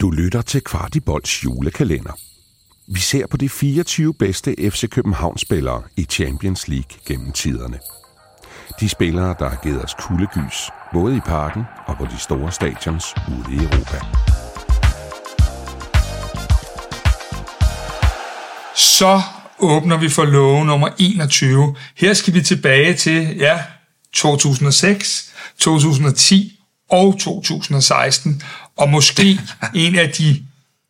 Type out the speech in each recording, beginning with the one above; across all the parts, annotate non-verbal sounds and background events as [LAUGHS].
Du lytter til Kvartibolds julekalender. Vi ser på de 24 bedste FC København-spillere i Champions League gennem tiderne. De spillere, der har givet os kuldegys, både i parken og på de store stadions ude i Europa. Så åbner vi for love nummer 21. Her skal vi tilbage til, ja, 2006, 2010 og 2016, og måske en af de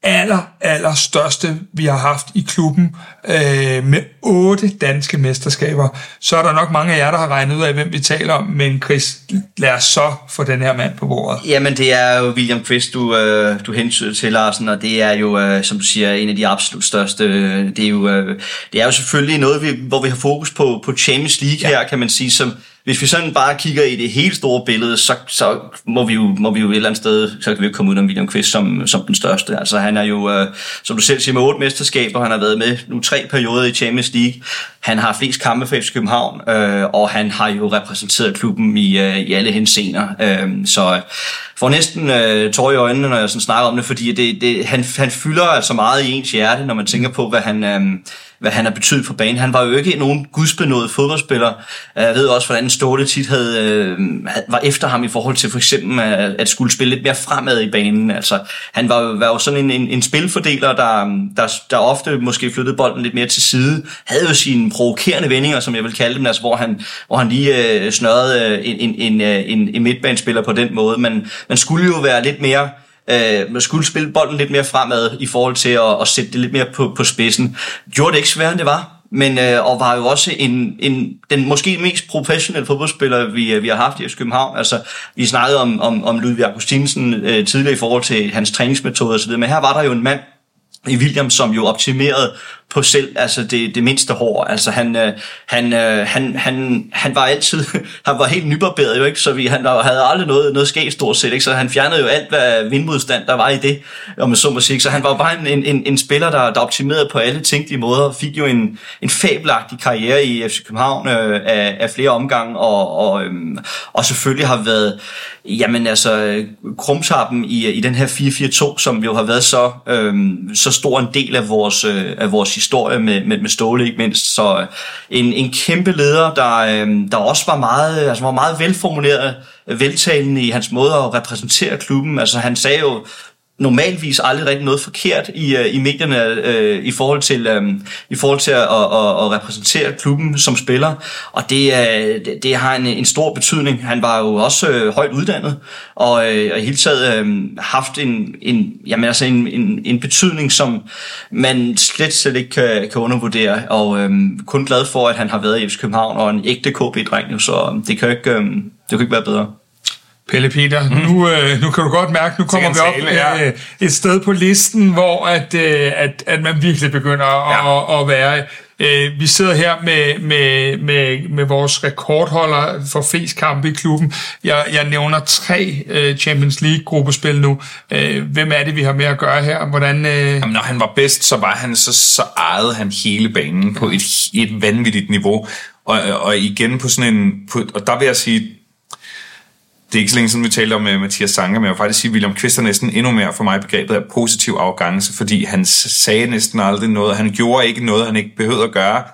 aller, aller største, vi har haft i klubben, øh, med otte danske mesterskaber. Så er der nok mange af jer, der har regnet ud af, hvem vi taler om, men Chris, lad os så få den her mand på bordet. Jamen, det er jo William Chris, du, øh, du hensyder til, Larsen, og det er jo, øh, som du siger, en af de absolut største. øh, Det er jo, øh, det er jo selvfølgelig noget, vi, hvor vi har fokus på, på Champions League ja. her, kan man sige, som hvis vi sådan bare kigger i det helt store billede, så, så må, vi jo, må vi jo et eller andet sted, så kan vi jo komme ud om William Quist som, som den største. Altså han er jo, øh, som du selv siger, med otte mesterskaber, han har været med nu tre perioder i Champions League. Han har flest kampe for FC København, øh, og han har jo repræsenteret klubben i, øh, i alle hensener. Øh, så får næsten øh, tår i øjnene, når jeg sådan snakker om det, fordi det, det, han, han fylder altså meget i ens hjerte, når man tænker på, hvad han... Øh, hvad han har betydet for banen. Han var jo ikke nogen gudsbenået fodboldspiller. Jeg ved også, hvordan Ståle tit havde, øh, var efter ham i forhold til for eksempel at, at skulle spille lidt mere fremad i banen. Altså, han var, var jo sådan en, en, en spilfordeler, der, der, der ofte måske flyttede bolden lidt mere til side. Havde jo sine provokerende vendinger, som jeg vil kalde dem, altså, hvor, han, hvor han lige øh, snørrede en, en, en, en, en midtbanespiller på den måde. Men man skulle jo være lidt mere øh, man skulle spille bolden lidt mere fremad i forhold til at, at sætte det lidt mere på, på spidsen. Gjorde det ikke sværere, end det var, men øh, og var jo også en, en, den måske mest professionelle fodboldspiller, vi, øh, vi har haft i København. Altså, vi snakkede om, om, om Ludvig Augustinsen øh, tidligere i forhold til hans træningsmetode osv., men her var der jo en mand i William, som jo optimerede på selv altså det, det mindste hår. Altså han, øh, han, øh, han, han, han var altid, [LAUGHS] han var helt nybarberet jo ikke, så vi, han havde aldrig noget, noget skæg stort set, ikke? så han fjernede jo alt, hvad vindmodstand der var i det, om så må sige. Så han var bare en, en, en spiller, der, der optimerede på alle tænkelige måder, og fik jo en, en fabelagtig karriere i FC København øh, af, af flere omgange, og, og, øh, og selvfølgelig har været, jamen altså, krumtappen i, i den her 4-4-2, som jo har været så, øh, så stor en del af vores, øh, af vores historie med, med, med Ståle ikke mindst. Så øh, en, en kæmpe leder, der, øh, der også var meget, altså var meget velformuleret, øh, veltalende i hans måde at repræsentere klubben. Altså han sagde jo normalvis aldrig rigtig noget forkert i, uh, i medierne uh, i forhold til um, i forhold til at, at, at, at repræsentere klubben som spiller og det, uh, det, det har en, en stor betydning. Han var jo også uh, højt uddannet og, uh, og i hele taget uh, haft en, en, jamen, altså en, en, en betydning, som man slet, slet ikke kan, kan undervurdere og uh, kun glad for, at han har været i FC København og en ægte KB-dreng, så det kan jo ikke, uh, det kan ikke være bedre. Pelle Peter, mm. nu, øh, nu kan du godt mærke, nu kommer vi op tale, ja. øh, et sted på listen, hvor at, øh, at, at man virkelig begynder ja. at, at være. Øh, vi sidder her med, med, med, med vores rekordholder for flest kampe i klubben. Jeg, jeg nævner tre øh, Champions League-gruppespil nu. Øh, hvem er det, vi har med at gøre her? Hvordan, øh... Jamen, når han var bedst, så var han så, så ejede han hele banen på et, et vanvittigt niveau. Og, og igen på sådan en... På, og der vil jeg sige, det er ikke så længe siden, vi talte om uh, Mathias Sange, men jeg vil faktisk sige, at William Kvist er næsten endnu mere for mig begrebet af positiv arrogance, fordi han sagde næsten aldrig noget. Han gjorde ikke noget, han ikke behøvede at gøre.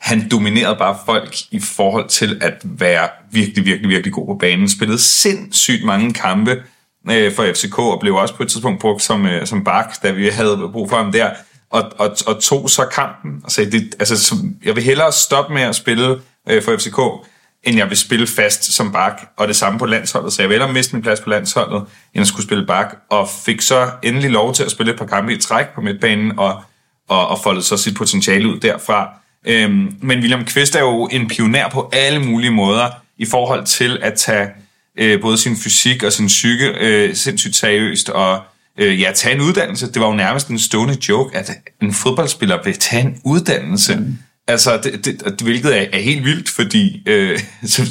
Han dominerede bare folk i forhold til at være virkelig, virkelig, virkelig god på banen. Spillede sindssygt mange kampe øh, for FCK, og blev også på et tidspunkt brugt som, øh, som bak, da vi havde brug for ham der. Og, og, og tog så kampen og sagde, det, altså, jeg vil hellere stoppe med at spille for FCK, end jeg vil spille fast som bak, og det samme på landsholdet, så jeg vælger at miste min plads på landsholdet, end at skulle spille bak, og fik så endelig lov til at spille et par kampe i træk på midtbanen, og, og, og foldede så sit potentiale ud derfra. Øhm, men William Kvist er jo en pioner på alle mulige måder, i forhold til at tage øh, både sin fysik og sin psyke øh, sindssygt seriøst, og øh, ja, tage en uddannelse. Det var jo nærmest en stående joke, at en fodboldspiller vil tage en uddannelse. Mm Altså, det, det, hvilket er, er helt vildt, fordi øh, [LAUGHS] så,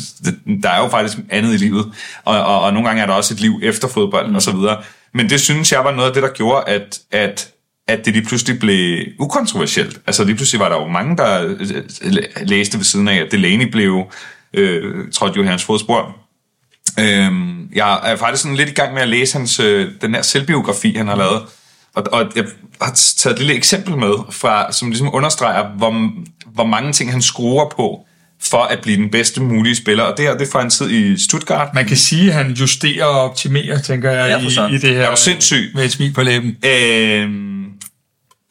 der er jo faktisk andet i livet, og, og, og nogle gange er der også et liv efter fodbold mm. og så videre. Men det synes jeg var noget af det, der gjorde, at, at, at det lige pludselig blev ukontroversielt. Altså lige pludselig var der jo mange, der øh, øh, læste ved siden af, at Delaney blev, øh, trådt jo i hans fodspor. Øhm, jeg er faktisk sådan lidt i gang med at læse hans, øh, den her selvbiografi, han har lavet. Og, og jeg har taget et lille eksempel med, fra, som ligesom understreger, hvor, hvor mange ting han skruer på, for at blive den bedste mulige spiller. Og det her, det er fra en tid i Stuttgart. Man kan sige, at han justerer og optimerer, tænker jeg, Ja, i, i det her. Er du sindssyg? Med et smil på læben. Øhm,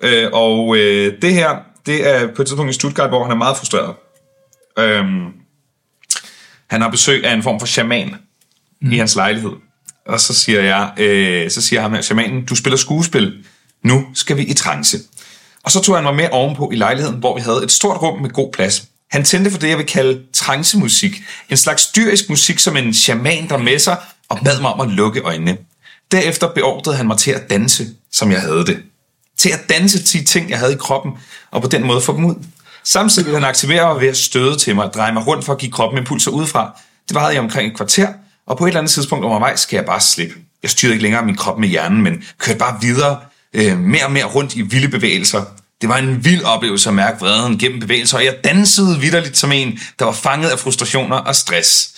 øh, og øh, det her, det er på et tidspunkt i Stuttgart, hvor han er meget frustreret. Øhm, han har besøg af en form for shaman mm. i hans lejlighed. Og så siger jeg, øh, så siger ham her, shamanen, du spiller skuespil. Nu skal vi i trance. Og så tog han mig med ovenpå i lejligheden, hvor vi havde et stort rum med god plads. Han tændte for det, jeg vil kalde trancemusik. En slags dyrisk musik, som en shaman, der med sig, og bad mig om at lukke øjnene. Derefter beordrede han mig til at danse, som jeg havde det. Til at danse til de ting, jeg havde i kroppen, og på den måde få dem ud. Samtidig ville han aktivere mig ved at støde til mig og dreje mig rundt for at give kroppen impulser udefra. Det varede i omkring et kvarter, og på et eller andet tidspunkt undervejs skal jeg bare slippe. Jeg styrede ikke længere min krop med hjernen, men kørte bare videre, øh, mere og mere rundt i vilde bevægelser. Det var en vild oplevelse at mærke vreden gennem bevægelser, og jeg dansede vidderligt som en, der var fanget af frustrationer og stress.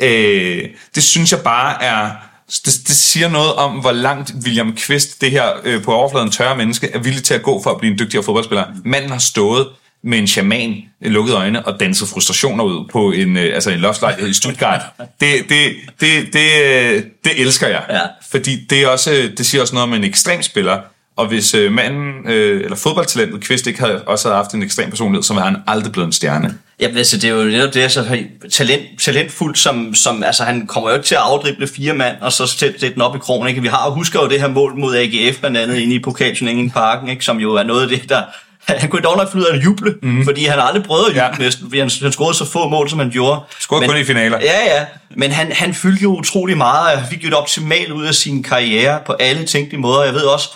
Øh, det synes jeg bare er... Det, det siger noget om, hvor langt William Kvist, det her øh, på overfladen tørre menneske, er villig til at gå for at blive en dygtigere fodboldspiller. Manden har stået med en shaman, lukkede øjne og danset frustrationer ud på en, øh, altså en loftlejlighed i Stuttgart. Det, det, det, det, øh, det elsker jeg. Ja. Fordi det, er også, det siger også noget om en ekstrem spiller. Og hvis øh, manden, øh, eller fodboldtalentet Kvist ikke havde, også havde haft en ekstrem personlighed, så var han aldrig blevet en stjerne. Jamen, altså, det er jo netop det, altså, talent, talentfuld, som, som, altså, han kommer jo ikke til at afdrible fire mand, og så sætte den op i krogen, ikke? Vi har husker jo det her mål mod AGF, blandt andet inde i pokalturneringen i parken, ikke? Som jo er noget af det, der, [LAUGHS] han kunne dog nok finde ud af at juble, mm. fordi han har aldrig prøvet at juble Ja. ja. næsten, fordi han, han scorede så få mål, som han gjorde. Scorede kun i finaler. Ja, ja, men han, han fyldte jo utrolig meget, og han fik jo det optimalt ud af sin karriere på alle tænkelige måder. Jeg ved også,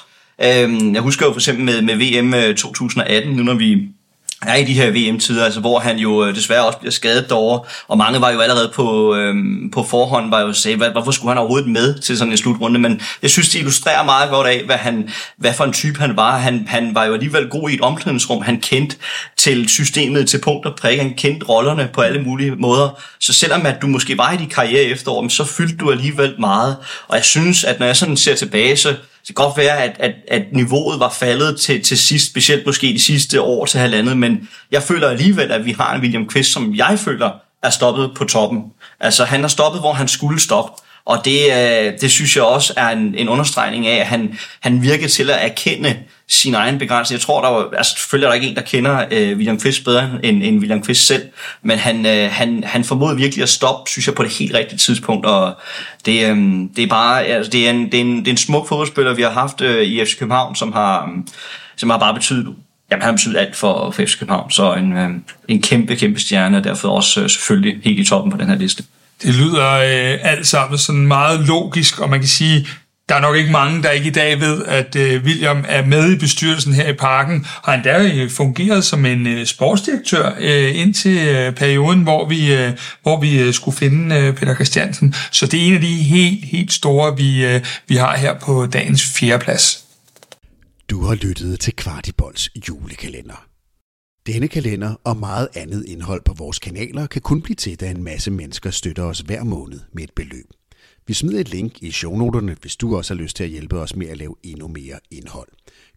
øhm, jeg husker jo for eksempel med, med VM 2018, øh, nu når vi er i de her VM-tider, altså hvor han jo øh, desværre også bliver skadet derovre, og mange var jo allerede på, øhm, på forhånd, var jo sagde, hvad, hvorfor skulle han overhovedet med til sådan en slutrunde, men jeg synes, det illustrerer meget godt af, hvad, han, hvad for en type han var. Han, han var jo alligevel god i et omklædningsrum, han kendte til systemet til punkt og prik, han kendte rollerne på alle mulige måder, så selvom at du måske var i din karriere efterår, så fyldte du alligevel meget, og jeg synes, at når jeg sådan ser tilbage, så det kan godt være, at, at, at niveauet var faldet til, til sidst, specielt måske de sidste år til halvandet, men jeg føler alligevel, at vi har en William Quist, som jeg føler er stoppet på toppen. Altså, han har stoppet, hvor han skulle stoppe. Og det, øh, det synes jeg også er en, en understregning af, at han, han virker til at erkende sin egen begrænsning. Jeg tror, der var, altså selvfølgelig er der ikke en, der kender øh, William Quist bedre end, end William Quist selv, men han, øh, han, han formåede virkelig at stoppe, synes jeg, på det helt rigtige tidspunkt, og det, øh, det er bare, altså, det er, en, det, er en, det er en smuk fodboldspiller, vi har haft øh, i FC København, som har, øh, som har bare betydet, jamen han har betydet alt for, for FC København, så en, øh, en kæmpe, kæmpe stjerne, og derfor også øh, selvfølgelig helt i toppen på den her liste. Det lyder øh, alt sammen sådan meget logisk, og man kan sige, der er nok ikke mange, der ikke i dag ved, at øh, William er med i bestyrelsen her i parken, Har han der øh, fungeret som en øh, sportsdirektør øh, indtil øh, perioden, hvor vi, øh, hvor vi øh, skulle finde øh, Peter Christiansen. Så det er en af de helt, helt store, vi, øh, vi har her på dagens fjerdeplads. Du har lyttet til Kvartibolds julekalender. Denne kalender og meget andet indhold på vores kanaler kan kun blive til, da en masse mennesker støtter os hver måned med et beløb. Vi smider et link i shownoterne, hvis du også har lyst til at hjælpe os med at lave endnu mere indhold.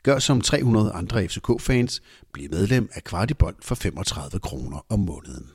Gør som 300 andre FCK-fans. Bliv medlem af Kvartibold for 35 kroner om måneden.